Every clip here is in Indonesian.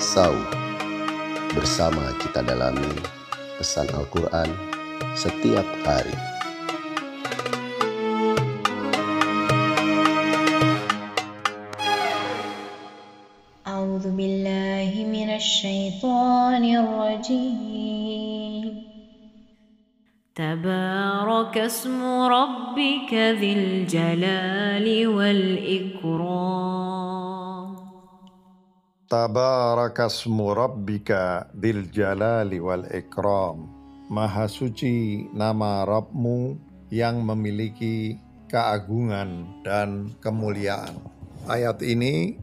Sau. Bersama kita dalami pesan Al-Quran setiap hari. أعوذ بالله من الشيطان الرجيم تبارك اسم ربك ذي الجلال والإكرام Tabarakasmu rabbika dil jalali wal ikram. Maha suci nama Rabbmu yang memiliki keagungan dan kemuliaan. Ayat ini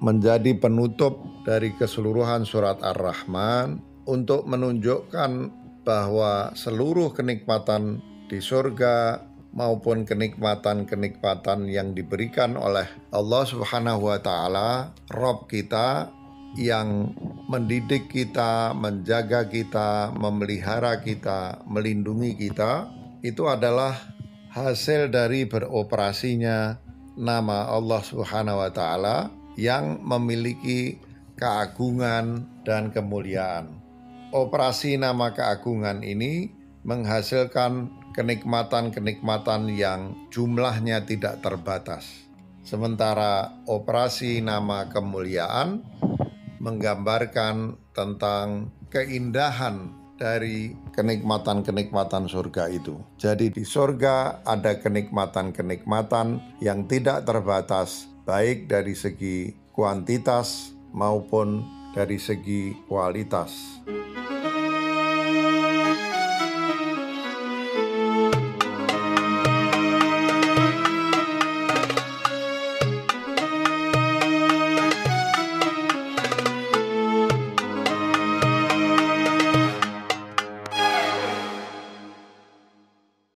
menjadi penutup dari keseluruhan surat Ar-Rahman untuk menunjukkan bahwa seluruh kenikmatan di surga maupun kenikmatan-kenikmatan yang diberikan oleh Allah Subhanahu wa taala, Rob kita yang mendidik kita, menjaga kita, memelihara kita, melindungi kita, itu adalah hasil dari beroperasinya nama Allah Subhanahu wa taala yang memiliki keagungan dan kemuliaan. Operasi nama keagungan ini menghasilkan kenikmatan-kenikmatan yang jumlahnya tidak terbatas. Sementara operasi nama kemuliaan menggambarkan tentang keindahan dari kenikmatan-kenikmatan surga itu. Jadi di surga ada kenikmatan-kenikmatan yang tidak terbatas baik dari segi kuantitas maupun dari segi kualitas.